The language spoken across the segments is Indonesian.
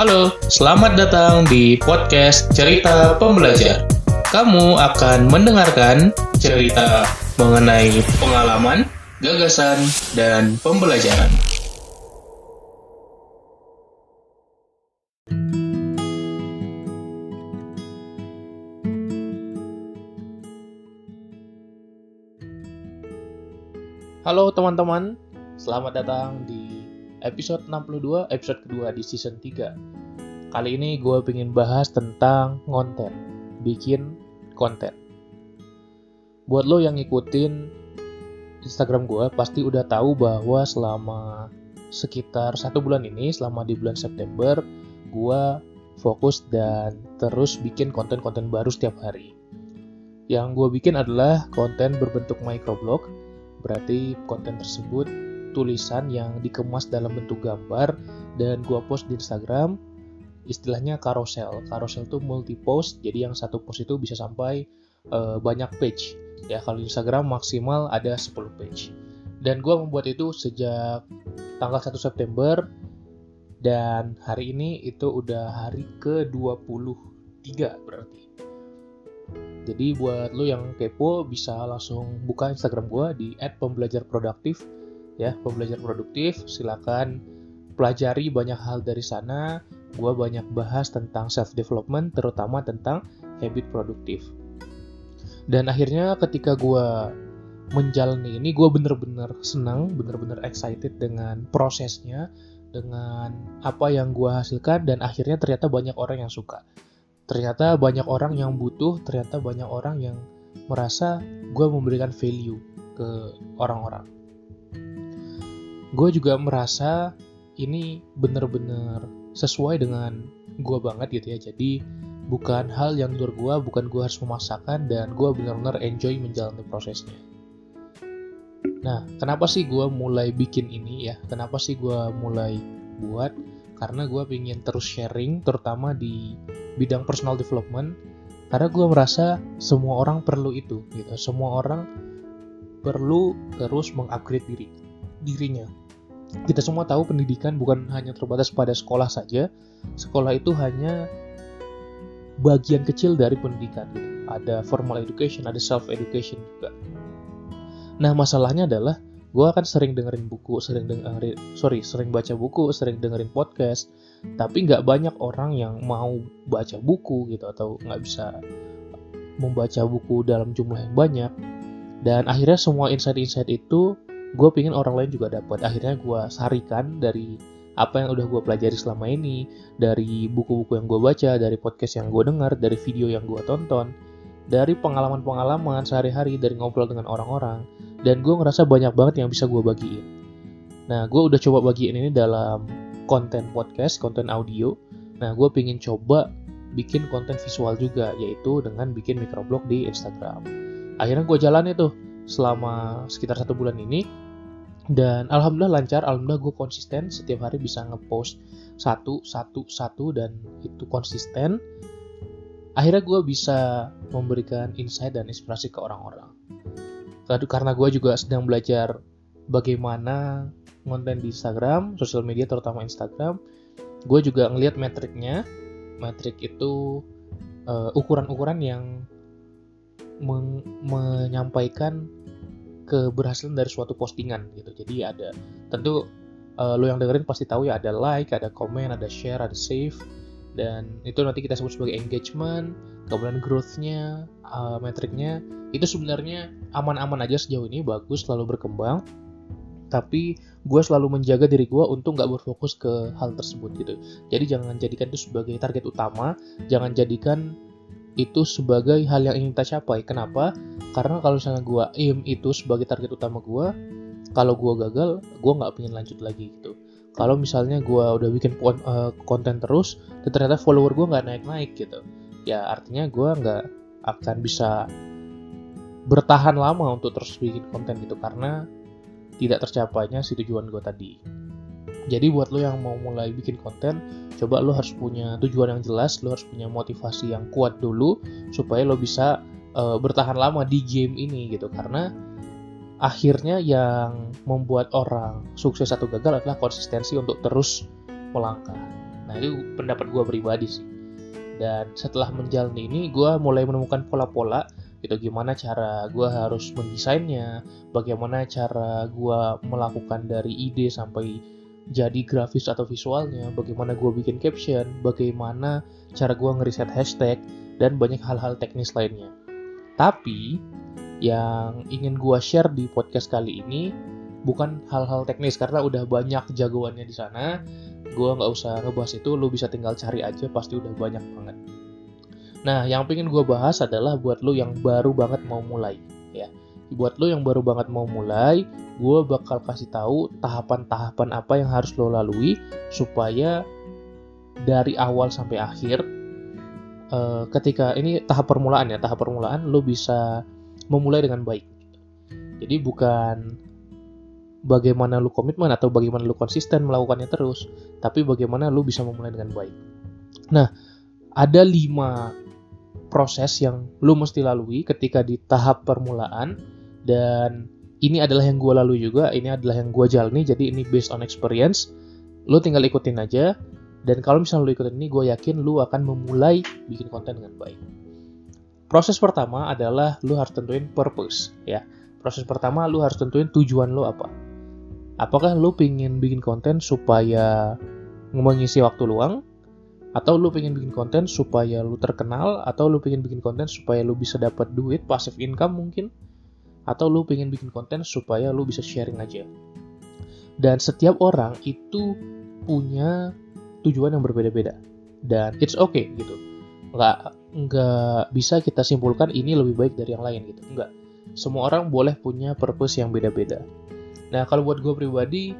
Halo, selamat datang di podcast Cerita Pembelajar. Kamu akan mendengarkan cerita mengenai pengalaman, gagasan, dan pembelajaran. Halo teman-teman, selamat datang di episode 62, episode kedua di season 3. Kali ini gue pengen bahas tentang konten, bikin konten. Buat lo yang ngikutin Instagram gue, pasti udah tahu bahwa selama sekitar satu bulan ini, selama di bulan September, gue fokus dan terus bikin konten-konten baru setiap hari. Yang gue bikin adalah konten berbentuk microblog, Berarti konten tersebut tulisan yang dikemas dalam bentuk gambar dan gua post di Instagram istilahnya carousel. Carousel itu multi post, jadi yang satu post itu bisa sampai uh, banyak page. Ya, kalau Instagram maksimal ada 10 page. Dan gua membuat itu sejak tanggal 1 September dan hari ini itu udah hari ke-23 berarti. Jadi buat lo yang kepo bisa langsung buka Instagram gue di @pembelajarproduktif ya, pembelajar produktif. Silakan pelajari banyak hal dari sana. Gue banyak bahas tentang self development, terutama tentang habit produktif. Dan akhirnya ketika gue menjalani ini, gue bener-bener senang, bener-bener excited dengan prosesnya, dengan apa yang gue hasilkan, dan akhirnya ternyata banyak orang yang suka ternyata banyak orang yang butuh ternyata banyak orang yang merasa gue memberikan value ke orang-orang gue juga merasa ini bener-bener sesuai dengan gue banget gitu ya. Jadi bukan hal yang luar gue bukan gue harus memaksakan dan gue benar-benar enjoy menjalani prosesnya. Nah kenapa sih gue mulai bikin ini ya? Kenapa sih gue mulai buat? Karena gue pengen terus sharing terutama di bidang personal development. Karena gue merasa semua orang perlu itu gitu. Semua orang perlu terus mengupgrade diri dirinya kita semua tahu pendidikan bukan hanya terbatas pada sekolah saja. Sekolah itu hanya bagian kecil dari pendidikan. Ada formal education ada self education juga. Nah masalahnya adalah gue akan sering dengerin buku sering dengerin sorry sering baca buku sering dengerin podcast tapi nggak banyak orang yang mau baca buku gitu atau nggak bisa membaca buku dalam jumlah yang banyak. Dan akhirnya semua insight-insight itu gue pingin orang lain juga dapat akhirnya gue sarikan dari apa yang udah gue pelajari selama ini dari buku-buku yang gue baca dari podcast yang gue dengar dari video yang gue tonton dari pengalaman-pengalaman sehari-hari dari ngobrol dengan orang-orang. Dan gue ngerasa banyak banget yang bisa gue bagiin. Nah gue udah coba bagiin ini dalam konten podcast konten audio. Nah gue pengen coba bikin konten visual juga yaitu dengan bikin microblog di Instagram. Akhirnya gue jalan itu selama sekitar satu bulan ini. Dan alhamdulillah lancar alhamdulillah gue konsisten. Setiap hari bisa ngepost satu satu satu dan itu konsisten. Akhirnya gue bisa memberikan insight dan inspirasi ke orang-orang. Karena gue juga sedang belajar bagaimana konten di Instagram, sosial media terutama Instagram, gue juga ngelihat metriknya. Metrik itu uh, ukuran-ukuran yang men menyampaikan keberhasilan dari suatu postingan gitu. Jadi ada tentu uh, lo yang dengerin pasti tahu ya ada like, ada komen, ada share, ada save dan itu nanti kita sebut sebagai engagement kemudian growth-nya uh, metriknya itu sebenarnya aman-aman aja sejauh ini bagus selalu berkembang tapi gue selalu menjaga diri gue untuk nggak berfokus ke hal tersebut gitu jadi jangan jadikan itu sebagai target utama jangan jadikan itu sebagai hal yang ingin kita capai. Kenapa? Karena kalau misalnya gue aim itu sebagai target utama gue kalau gue gagal gue nggak pengen lanjut lagi gitu. Kalau misalnya gue udah bikin uh, konten terus ternyata follower gue nggak naik-naik gitu ya artinya gue nggak akan bisa bertahan lama untuk terus bikin konten gitu karena tidak tercapainya si tujuan gue tadi. Jadi buat lo yang mau mulai bikin konten, coba lo harus punya tujuan yang jelas, lo harus punya motivasi yang kuat dulu supaya lo bisa uh, bertahan lama di game ini gitu. Karena akhirnya yang membuat orang sukses atau gagal adalah konsistensi untuk terus melangkah. nah itu pendapat gue pribadi sih dan setelah menjalani ini gue mulai menemukan pola-pola gitu gimana cara gue harus mendesainnya bagaimana cara gue melakukan dari ide sampai jadi grafis atau visualnya bagaimana gue bikin caption bagaimana cara gue ngeriset hashtag dan banyak hal-hal teknis lainnya. Tapi yang ingin gue share di podcast kali ini bukan hal-hal teknis karena udah banyak jagoannya di sana. Gue nggak usah ngebahas itu lu bisa tinggal cari aja pasti udah banyak banget. Nah, yang pengen gue bahas adalah buat lo yang baru banget mau mulai. Buat lo yang baru banget mau mulai, gue bakal kasih tahu tahapan-tahapan apa yang harus lo lalui supaya dari awal sampai akhir, uh, ketika ini tahap permulaan ya, tahap permulaan lo bisa memulai dengan baik. Jadi bukan bagaimana lu komitmen atau bagaimana lu konsisten melakukannya terus, tapi bagaimana lu bisa memulai dengan baik. Nah, ada lima proses yang lu mesti lalui ketika di tahap permulaan dan ini adalah yang gue lalui juga, ini adalah yang gue jalani, jadi ini based on experience. Lu tinggal ikutin aja, dan kalau misalnya lu ikutin ini, gue yakin lu akan memulai bikin konten dengan baik. Proses pertama adalah lu harus tentuin purpose, ya. Proses pertama lu harus tentuin tujuan lu apa. Apakah lu pingin bikin konten supaya mengisi waktu luang, atau lu pengen bikin konten supaya lu terkenal atau lu pengen bikin konten supaya lu bisa dapat duit passive income mungkin atau lu pengen bikin konten supaya lu bisa sharing aja. Dan setiap orang itu punya tujuan yang berbeda-beda. Dan it's okay gitu. Nggak nggak bisa kita simpulkan ini lebih baik dari yang lain gitu. Nggak. Semua orang boleh punya purpose yang beda-beda. Nah kalau buat gue pribadi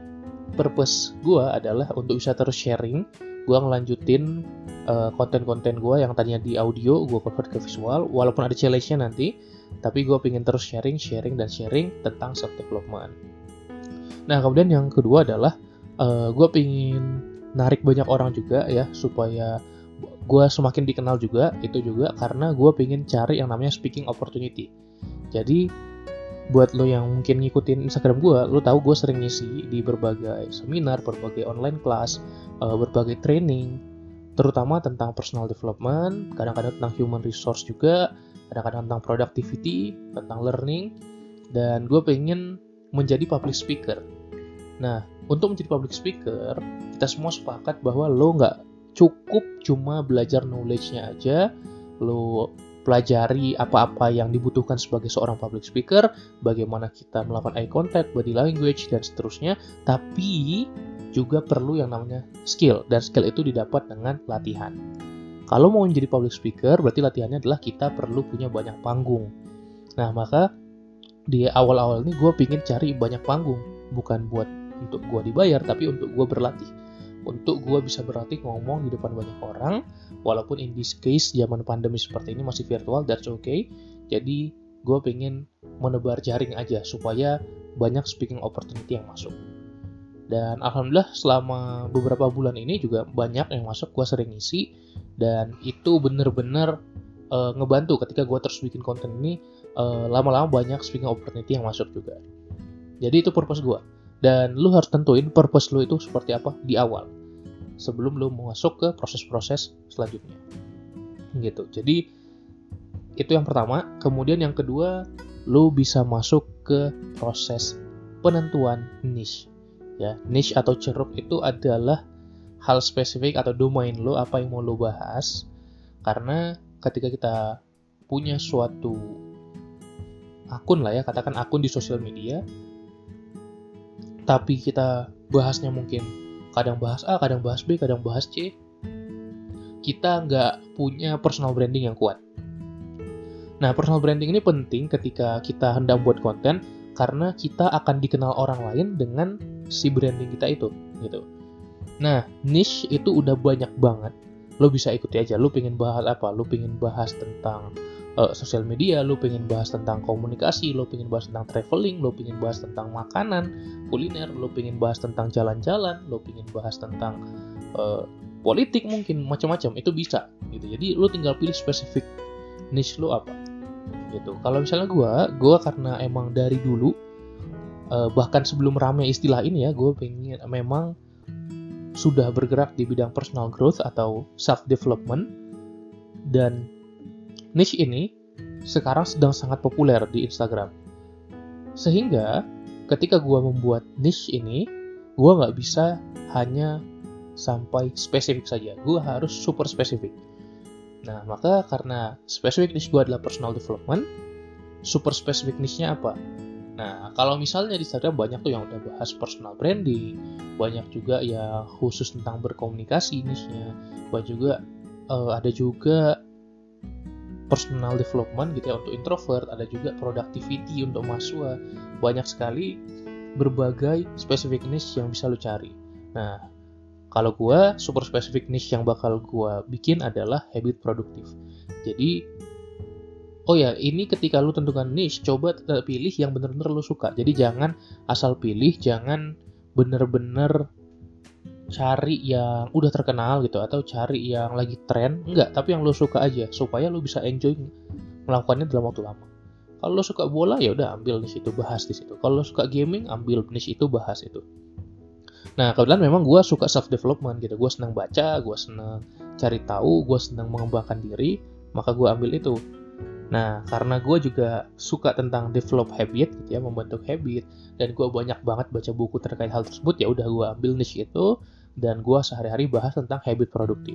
purpose gue adalah untuk bisa terus sharing. Gue ngelanjutin uh, konten-konten gue yang tadinya di audio gue convert ke visual. Walaupun ada challenge-nya nanti tapi gue pengen terus sharing sharing dan sharing tentang self development. Nah kemudian yang kedua adalah uh, eh, gue pengen narik banyak orang juga ya supaya gue semakin dikenal juga itu juga karena gue pengen cari yang namanya speaking opportunity. Jadi buat lo yang mungkin ngikutin Instagram gue, lo tahu gue sering ngisi di berbagai seminar, berbagai online class, uh, berbagai training, terutama tentang personal development, kadang-kadang tentang human resource juga, kadang-kadang tentang productivity, tentang learning, dan gue pengen menjadi public speaker. Nah, untuk menjadi public speaker, kita semua sepakat bahwa lo nggak cukup cuma belajar knowledge-nya aja, lo pelajari apa-apa yang dibutuhkan sebagai seorang public speaker, bagaimana kita melakukan eye contact, body language, dan seterusnya, tapi juga perlu yang namanya skill, dan skill itu didapat dengan latihan. Kalau mau menjadi public speaker, berarti latihannya adalah kita perlu punya banyak panggung. Nah, maka di awal-awal ini gue pingin cari banyak panggung, bukan buat untuk gue dibayar, tapi untuk gue berlatih. Untuk gue bisa berlatih ngomong di depan banyak orang walaupun in this case zaman pandemi seperti ini masih virtual that's okay. Jadi gue pengen menebar jaring aja supaya banyak speaking opportunity yang masuk dan alhamdulillah selama beberapa bulan ini juga banyak yang masuk gue sering isi dan itu bener-bener uh, ngebantu ketika gue terus bikin konten ini uh, lama-lama banyak speaking opportunity yang masuk juga. Jadi itu purpose gue dan lu harus tentuin purpose lu itu seperti apa di awal sebelum lu masuk ke proses-proses selanjutnya. Gitu. Jadi itu yang pertama. Kemudian yang kedua lu bisa masuk ke proses penentuan niche ya niche atau ceruk itu adalah hal spesifik atau domain lo apa yang mau lo bahas karena ketika kita punya suatu akun lah ya katakan akun di sosial media tapi kita bahasnya mungkin kadang bahas A, kadang bahas B, kadang bahas C, kita nggak punya personal branding yang kuat. Nah, personal branding ini penting ketika kita hendak buat konten karena kita akan dikenal orang lain dengan si branding kita itu, gitu. Nah, niche itu udah banyak banget. Lo bisa ikuti aja. Lo pengen bahas apa? Lo pengen bahas tentang uh, sosial media, lo pengen bahas tentang komunikasi, lo pengen bahas tentang traveling, lo pengen bahas tentang makanan, kuliner, lo pengen bahas tentang jalan-jalan, lo pengen bahas tentang uh, politik mungkin macam-macam itu bisa gitu. Jadi lo tinggal pilih spesifik niche lo apa gitu. Kalau misalnya gue, gue karena emang dari dulu uh, bahkan sebelum rame istilah ini ya, gue pengen memang sudah bergerak di bidang personal growth atau self development dan niche ini sekarang sedang sangat populer di Instagram. Sehingga ketika gue membuat niche ini, gue nggak bisa hanya sampai spesifik saja. Gue harus super spesifik. Nah, maka karena spesifik niche gue adalah personal development, super spesifik niche-nya apa? Nah, kalau misalnya di Instagram banyak tuh yang udah bahas personal branding, banyak juga yang khusus tentang berkomunikasi niche-nya, banyak juga uh, ada juga personal development gitu ya untuk introvert, ada juga productivity untuk mahasiswa. Banyak sekali berbagai spesifik niche yang bisa lo cari. Nah, kalau gue super spesifik niche yang bakal gue bikin adalah habit produktif. Jadi, oh ya ini ketika lu tentukan niche, coba pilih yang bener-bener lu suka. Jadi jangan asal pilih, jangan bener-bener cari yang udah terkenal gitu atau cari yang lagi tren enggak tapi yang lo suka aja supaya lo bisa enjoy melakukannya dalam waktu lama kalau lo suka bola ya udah ambil di situ bahas di situ kalau lo suka gaming ambil niche itu bahas itu nah kebetulan memang gue suka self development gitu gue senang baca gue senang cari tahu gue senang mengembangkan diri maka gue ambil itu Nah, karena gue juga suka tentang develop habit, gitu ya, membentuk habit, dan gue banyak banget baca buku terkait hal tersebut, ya udah gue ambil niche itu, dan gue sehari-hari bahas tentang habit produktif.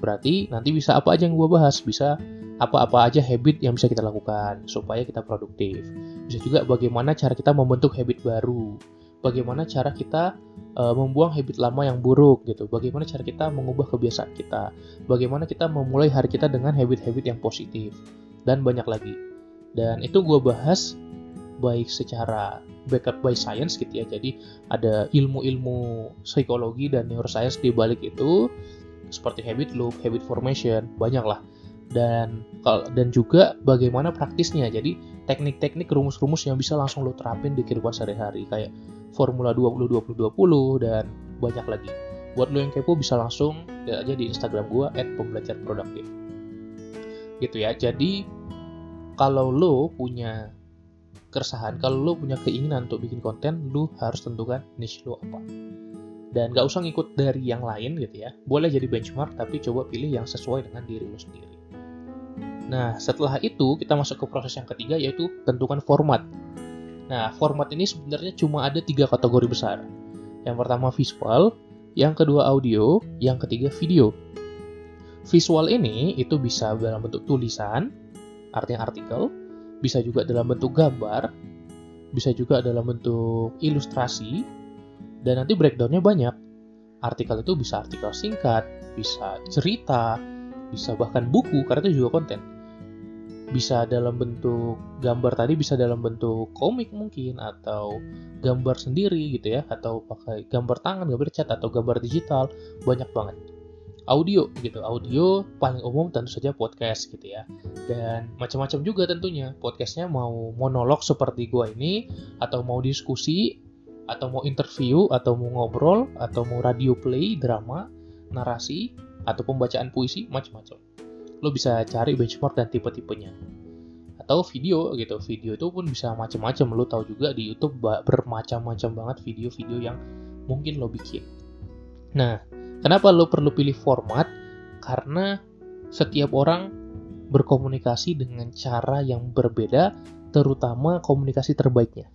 Berarti nanti bisa apa aja yang gue bahas, bisa apa-apa aja habit yang bisa kita lakukan supaya kita produktif. Bisa juga bagaimana cara kita membentuk habit baru, bagaimana cara kita uh, membuang habit lama yang buruk gitu, bagaimana cara kita mengubah kebiasaan kita, bagaimana kita memulai hari kita dengan habit-habit yang positif, dan banyak lagi. Dan itu gue bahas baik secara backup by science gitu ya. Jadi ada ilmu-ilmu psikologi dan neuroscience di balik itu seperti habit loop, habit formation, banyak lah. Dan dan juga bagaimana praktisnya. Jadi teknik-teknik rumus-rumus yang bisa langsung lo terapin di kehidupan sehari-hari kayak formula 20 20 20 dan banyak lagi. Buat lo yang kepo bisa langsung lihat aja di Instagram gue @pembelajarproduktif. Gitu ya. Jadi kalau lo punya keresahan kalau lu punya keinginan untuk bikin konten lu harus tentukan niche lu apa dan gak usah ngikut dari yang lain gitu ya boleh jadi benchmark tapi coba pilih yang sesuai dengan diri lu sendiri nah setelah itu kita masuk ke proses yang ketiga yaitu tentukan format. Nah format ini sebenarnya cuma ada tiga kategori besar. Yang pertama visual. Yang kedua audio. Yang ketiga video. Visual ini itu bisa dalam bentuk tulisan artinya artikel. Bisa juga dalam bentuk gambar, bisa juga dalam bentuk ilustrasi, dan nanti breakdownnya banyak. Artikel itu bisa artikel singkat, bisa cerita, bisa bahkan buku, karena itu juga konten. Bisa dalam bentuk gambar tadi, bisa dalam bentuk komik mungkin, atau gambar sendiri gitu ya, atau pakai gambar tangan, gambar cat, atau gambar digital, banyak banget. Audio gitu audio paling umum tentu saja podcast gitu ya. Dan macam-macam juga tentunya podcastnya mau monolog seperti gua ini atau mau diskusi atau mau interview atau mau ngobrol atau mau radio play drama narasi atau pembacaan puisi macam-macam lo bisa cari benchmark dan tipe-tipenya atau video gitu video itu pun bisa macam-macam lo tahu juga di YouTube bermacam-macam banget video-video yang mungkin lo bikin nah Kenapa lo perlu pilih format? Karena setiap orang berkomunikasi dengan cara yang berbeda, terutama komunikasi terbaiknya.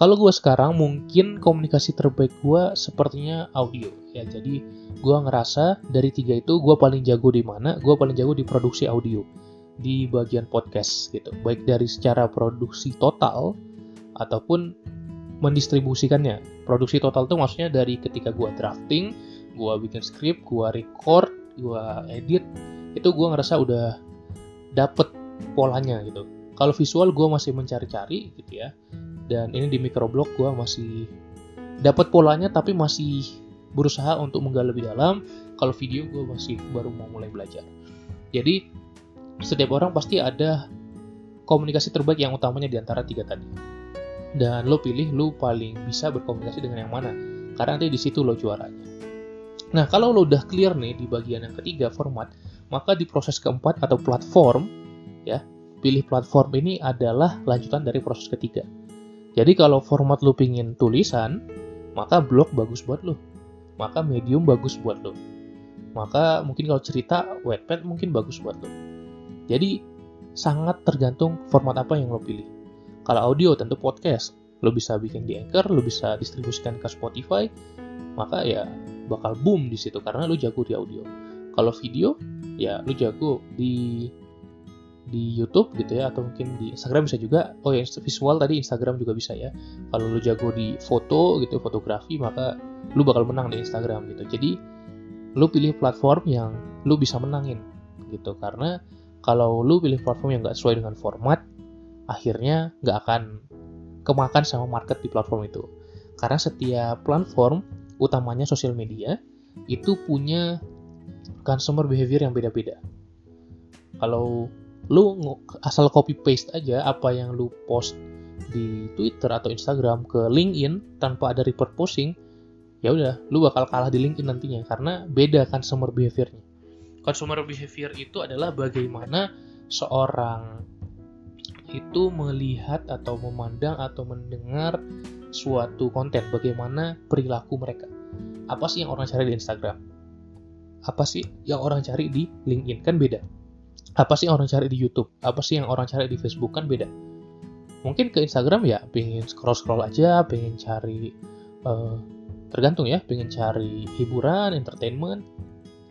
Kalau gue sekarang mungkin komunikasi terbaik gue sepertinya audio ya. Jadi gue ngerasa dari tiga itu gue paling jago di mana? Gue paling jago di produksi audio di bagian podcast gitu. Baik dari secara produksi total ataupun mendistribusikannya. Produksi total itu maksudnya dari ketika gue drafting gue bikin script gue record gue edit itu gue ngerasa udah dapet polanya gitu kalau visual gue masih mencari-cari gitu ya. Dan ini di microblog gue masih dapat polanya tapi masih berusaha untuk menggali lebih dalam. Kalau video gue masih baru mau mulai belajar. Jadi setiap orang pasti ada komunikasi terbaik yang utamanya di antara tiga tadi. Dan lo pilih lo paling bisa berkomunikasi dengan yang mana. Karena nanti di situ lo juaranya. Nah, kalau lo udah clear nih di bagian yang ketiga format, maka di proses keempat atau platform, ya, pilih platform ini adalah lanjutan dari proses ketiga. Jadi kalau format lo pingin tulisan, maka blog bagus buat lo. maka Medium bagus buat lo. Maka mungkin kalau cerita Wattpad mungkin bagus buat lo. Jadi sangat tergantung format apa yang lo pilih. Kalau audio tentu podcast, lo bisa bikin di Anchor, lo bisa distribusikan ke Spotify, maka ya bakal boom di situ karena lo jago di audio. Kalau video, ya lo jago di di YouTube gitu ya atau mungkin di Instagram bisa juga. Oh ya visual tadi Instagram juga bisa ya. Kalau lu jago di foto gitu fotografi maka lu bakal menang di Instagram gitu. Jadi lu pilih platform yang lu bisa menangin gitu. Karena kalau lu pilih platform yang gak sesuai dengan format akhirnya nggak akan kemakan sama market di platform itu. Karena setiap platform utamanya sosial media itu punya consumer behavior yang beda-beda. Kalau lu asal copy paste aja apa yang lu post di Twitter atau Instagram ke LinkedIn tanpa ada repurposing ya udah lu bakal kalah di LinkedIn nantinya karena beda consumer behaviornya. Consumer behavior itu adalah bagaimana seorang itu melihat atau memandang atau mendengar suatu konten bagaimana perilaku mereka. Apa sih yang orang cari di Instagram? Apa sih yang orang cari di LinkedIn? Kan beda apa sih orang cari di YouTube? Apa sih yang orang cari di Facebook? Kan beda. Mungkin ke Instagram ya pengen scroll scroll aja pengen cari uh, tergantung ya pengen cari hiburan entertainment.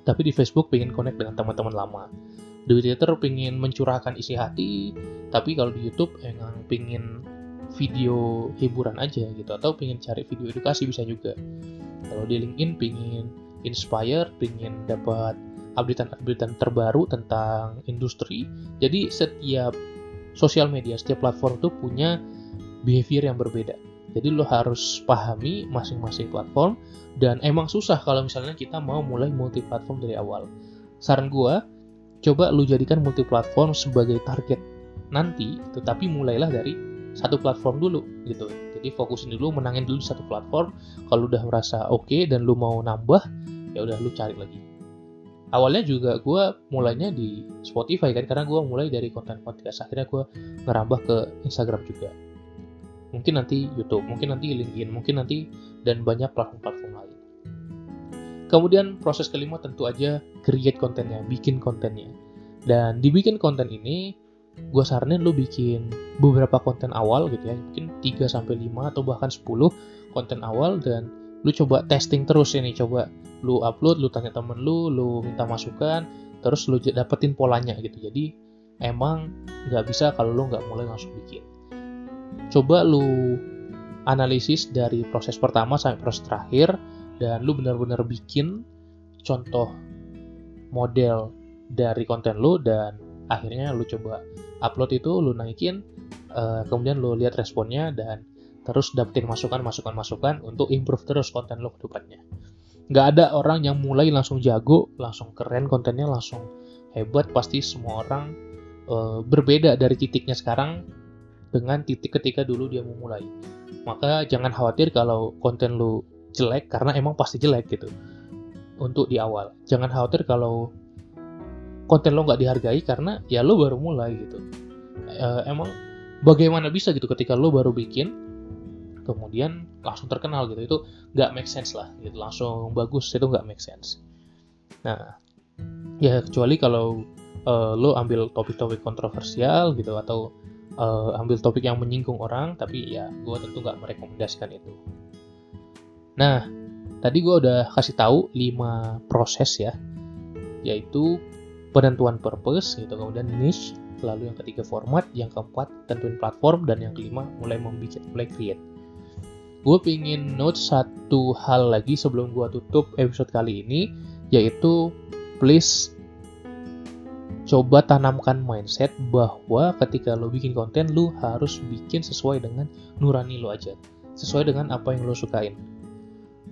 Tapi di Facebook pengen connect dengan teman-teman lama. Di Twitter pengen mencurahkan isi hati. Tapi kalau di YouTube emang pengen video hiburan aja gitu. Atau pengen cari video edukasi bisa juga. Kalau di LinkedIn pengen inspire pengen dapat updatean-updatean terbaru tentang industri. Jadi setiap sosial media, setiap platform itu punya behavior yang berbeda. Jadi lo harus pahami masing-masing platform dan emang susah kalau misalnya kita mau mulai multi platform dari awal. Saran gue, coba lo jadikan multi platform sebagai target nanti, tetapi mulailah dari satu platform dulu gitu. Jadi fokusin dulu, menangin dulu satu platform. Kalau udah merasa oke okay dan lo mau nambah, ya udah lo cari lagi awalnya juga gue mulainya di Spotify kan karena gue mulai dari konten podcast. Akhirnya gue ngerambah ke Instagram juga. Mungkin nanti YouTube mungkin nanti LinkedIn mungkin nanti dan banyak platform-platform lain. Kemudian proses kelima tentu aja create kontennya bikin kontennya. Dan dibikin konten ini gue saranin lo bikin beberapa konten awal gitu ya. Mungkin 3 sampai 5 atau bahkan 10 konten awal dan lu coba testing terus ini coba lu upload lu tanya temen lu lu minta masukan terus lu dapetin polanya gitu. Jadi emang nggak bisa kalau lu nggak mulai langsung bikin. Coba lu analisis dari proses pertama sampai proses terakhir dan lu benar-benar bikin contoh model dari konten lu dan akhirnya lu coba upload itu lu naikin uh, kemudian lu lihat responnya dan terus dapetin masukan masukan masukan untuk improve terus konten lo ke depannya nggak ada orang yang mulai langsung jago langsung keren kontennya langsung hebat. Pasti semua orang e, berbeda dari titiknya sekarang dengan titik ketika dulu dia memulai maka jangan khawatir kalau konten lo jelek karena emang pasti jelek gitu untuk di awal. Jangan khawatir kalau konten lo nggak dihargai karena ya lo baru mulai gitu. E, emang bagaimana bisa gitu ketika lo baru bikin kemudian langsung terkenal gitu. Itu nggak make sense lah gitu. Langsung bagus itu nggak make sense. Nah ya kecuali kalau uh, lo ambil topik-topik kontroversial gitu atau uh, ambil topik yang menyinggung orang tapi ya gue tentu nggak merekomendasikan itu. Nah tadi gue udah kasih tahu 5 proses ya yaitu penentuan purpose gitu kemudian niche lalu yang ketiga format yang keempat tentuin platform dan yang kelima mulai membuat mulai create gue pingin note satu hal lagi sebelum gue tutup episode kali ini yaitu please coba tanamkan mindset bahwa ketika lo bikin konten lo harus bikin sesuai dengan nurani lo aja. Sesuai dengan apa yang lo sukain.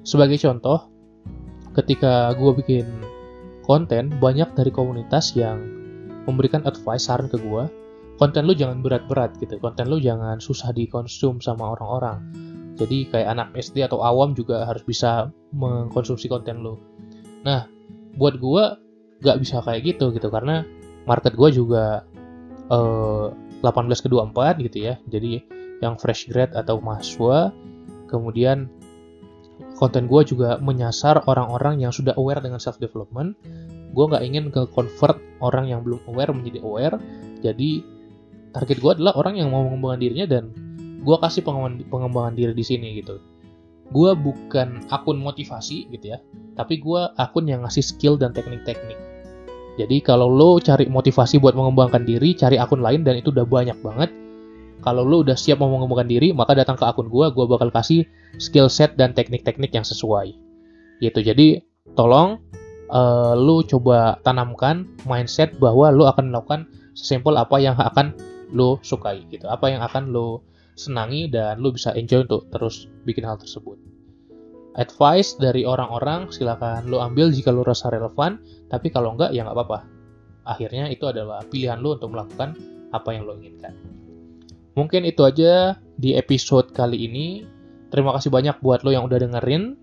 Sebagai contoh ketika gue bikin konten banyak dari komunitas yang memberikan advice saran ke gue konten lo jangan berat-berat gitu. Konten lo jangan susah dikonsum sama orang-orang jadi kayak anak SD atau awam juga harus bisa mengkonsumsi konten lo. Nah, buat gue gak bisa kayak gitu gitu karena market gue juga uh, 18 ke 24 gitu ya. Jadi yang fresh grad atau mahasiswa, kemudian konten gue juga menyasar orang-orang yang sudah aware dengan self development. Gue nggak ingin ke convert orang yang belum aware menjadi aware. Jadi target gue adalah orang yang mau mengembangkan dirinya dan gue kasih pengembangan, diri di sini gitu. Gue bukan akun motivasi gitu ya, tapi gue akun yang ngasih skill dan teknik-teknik. Jadi kalau lo cari motivasi buat mengembangkan diri, cari akun lain dan itu udah banyak banget. Kalau lo udah siap mau mengembangkan diri, maka datang ke akun gue, gue bakal kasih skill set dan teknik-teknik yang sesuai. Gitu. Jadi tolong uh, lo coba tanamkan mindset bahwa lo akan melakukan sesimpel apa yang akan lo sukai gitu, apa yang akan lo senangi dan lo bisa enjoy untuk terus bikin hal tersebut. Advice dari orang-orang silakan lo ambil jika lo rasa relevan tapi kalau enggak ya nggak apa-apa. Akhirnya itu adalah pilihan lo untuk melakukan apa yang lo inginkan. Mungkin itu aja di episode kali ini. Terima kasih banyak buat lo yang udah dengerin.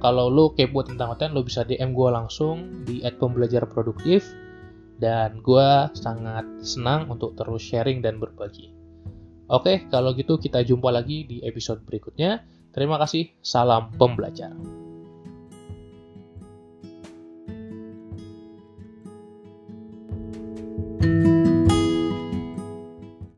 Kalau lo kepo tentang konten lo bisa DM gue langsung di @pembelajar_produktif. Dan gue sangat senang untuk terus sharing dan berbagi. Oke, kalau gitu kita jumpa lagi di episode berikutnya. Terima kasih, salam pembelajar.